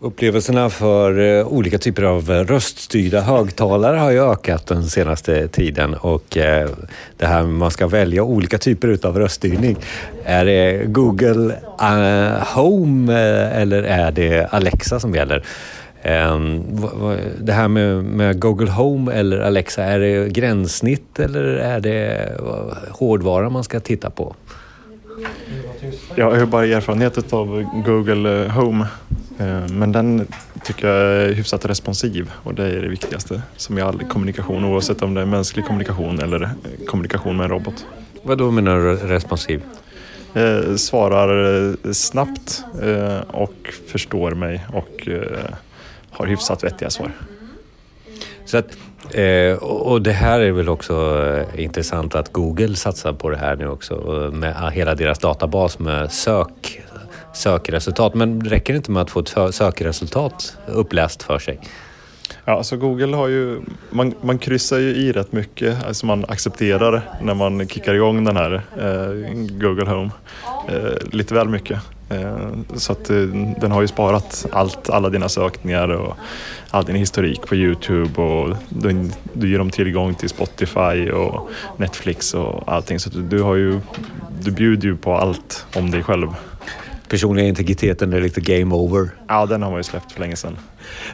Upplevelserna för eh, olika typer av eh, röststyrda högtalare har ju ökat den senaste tiden och eh, det här med man ska välja olika typer av röststyrning. Är det Google Home eller är det Alexa som gäller? Ehm, det här med, Google Home eller Alexa, är det gränssnitt eller är det hårdvara man ska titta på? Jag har ju bara erfarenhet av Google Home men den tycker jag är hyfsat responsiv och det är det viktigaste som i all kommunikation oavsett om det är mänsklig kommunikation eller eh, kommunikation med en robot. Vad då menar du responsiv? Eh, svarar snabbt och förstår mig och har hyfsat vettiga svar. Så att, och det här är väl också intressant att Google satsar på det här nu också med hela deras databas med sök sökresultat. Men räcker det inte med att få ett sökresultat uppläst för sig? Ja, alltså Google har ju, man, man kryssar ju i rätt mycket, alltså man accepterar när man kickar igång den här eh, Google Home. Eh, lite väl mycket. Eh, så att eh, den har ju sparat allt, alla dina sökningar och all din historik på Youtube och du, du ger dem tillgång till Spotify och Netflix och allting. Så du, har ju, du bjuder ju på allt om dig själv personliga integriteten är lite game over. Ja, den har man ju släppt för länge sedan.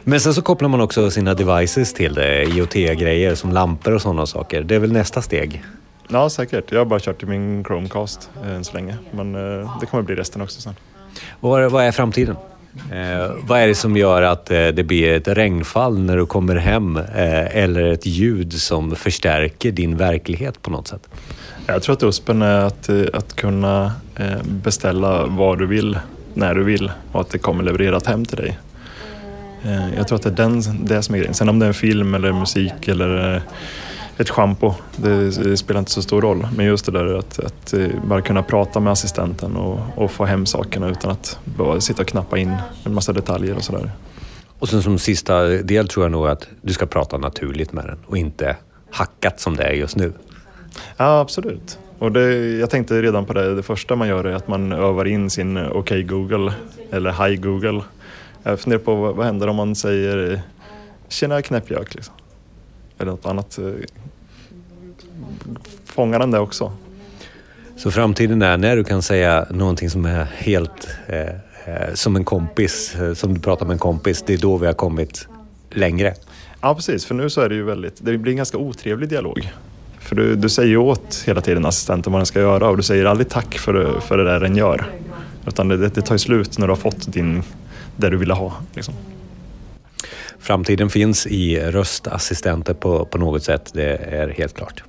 Men sen så kopplar man också sina devices till det, IoT-grejer som lampor och sådana saker. Det är väl nästa steg? Ja, säkert. Jag har bara kört i min Chromecast eh, än så länge, men eh, det kommer bli resten också sen. Och vad, vad är framtiden? Eh, vad är det som gör att eh, det blir ett regnfall när du kommer hem eh, eller ett ljud som förstärker din verklighet på något sätt? Jag tror att USPen är att, eh, att kunna eh, beställa vad du vill, när du vill och att det kommer levererat hem till dig. Eh, jag tror att det är den, det som är grejen. Sen om det är en film eller musik eller eh, ett schampo, det spelar inte så stor roll. Men just det där att, att bara kunna prata med assistenten och, och få hem sakerna utan att bara sitta och knappa in en massa detaljer och sådär. Och sen som sista del tror jag nog att du ska prata naturligt med den och inte hackat som det är just nu. Ja, absolut. Och det, jag tänkte redan på det, det första man gör är att man övar in sin OK Google eller Hi Google. Jag funderar på vad, vad händer om man säger Tjena knäppjök liksom. Eller något annat. Fångar den det också? Så framtiden är när du kan säga någonting som är helt eh, eh som en kompis, eh, som du pratar med en kompis, det är då vi har kommit längre. Ja precis, för nu så är det ju väldigt, det blir en ganska otrevlig dialog. För du, du säger åt hela tiden assistenten vad den ska göra och du säger aldrig tack för för det där den gör. Utan det, det tar slut när du har fått din, det du ville ha. Liksom. Framtiden finns i röstassistenter på, på något sätt, det är helt klart.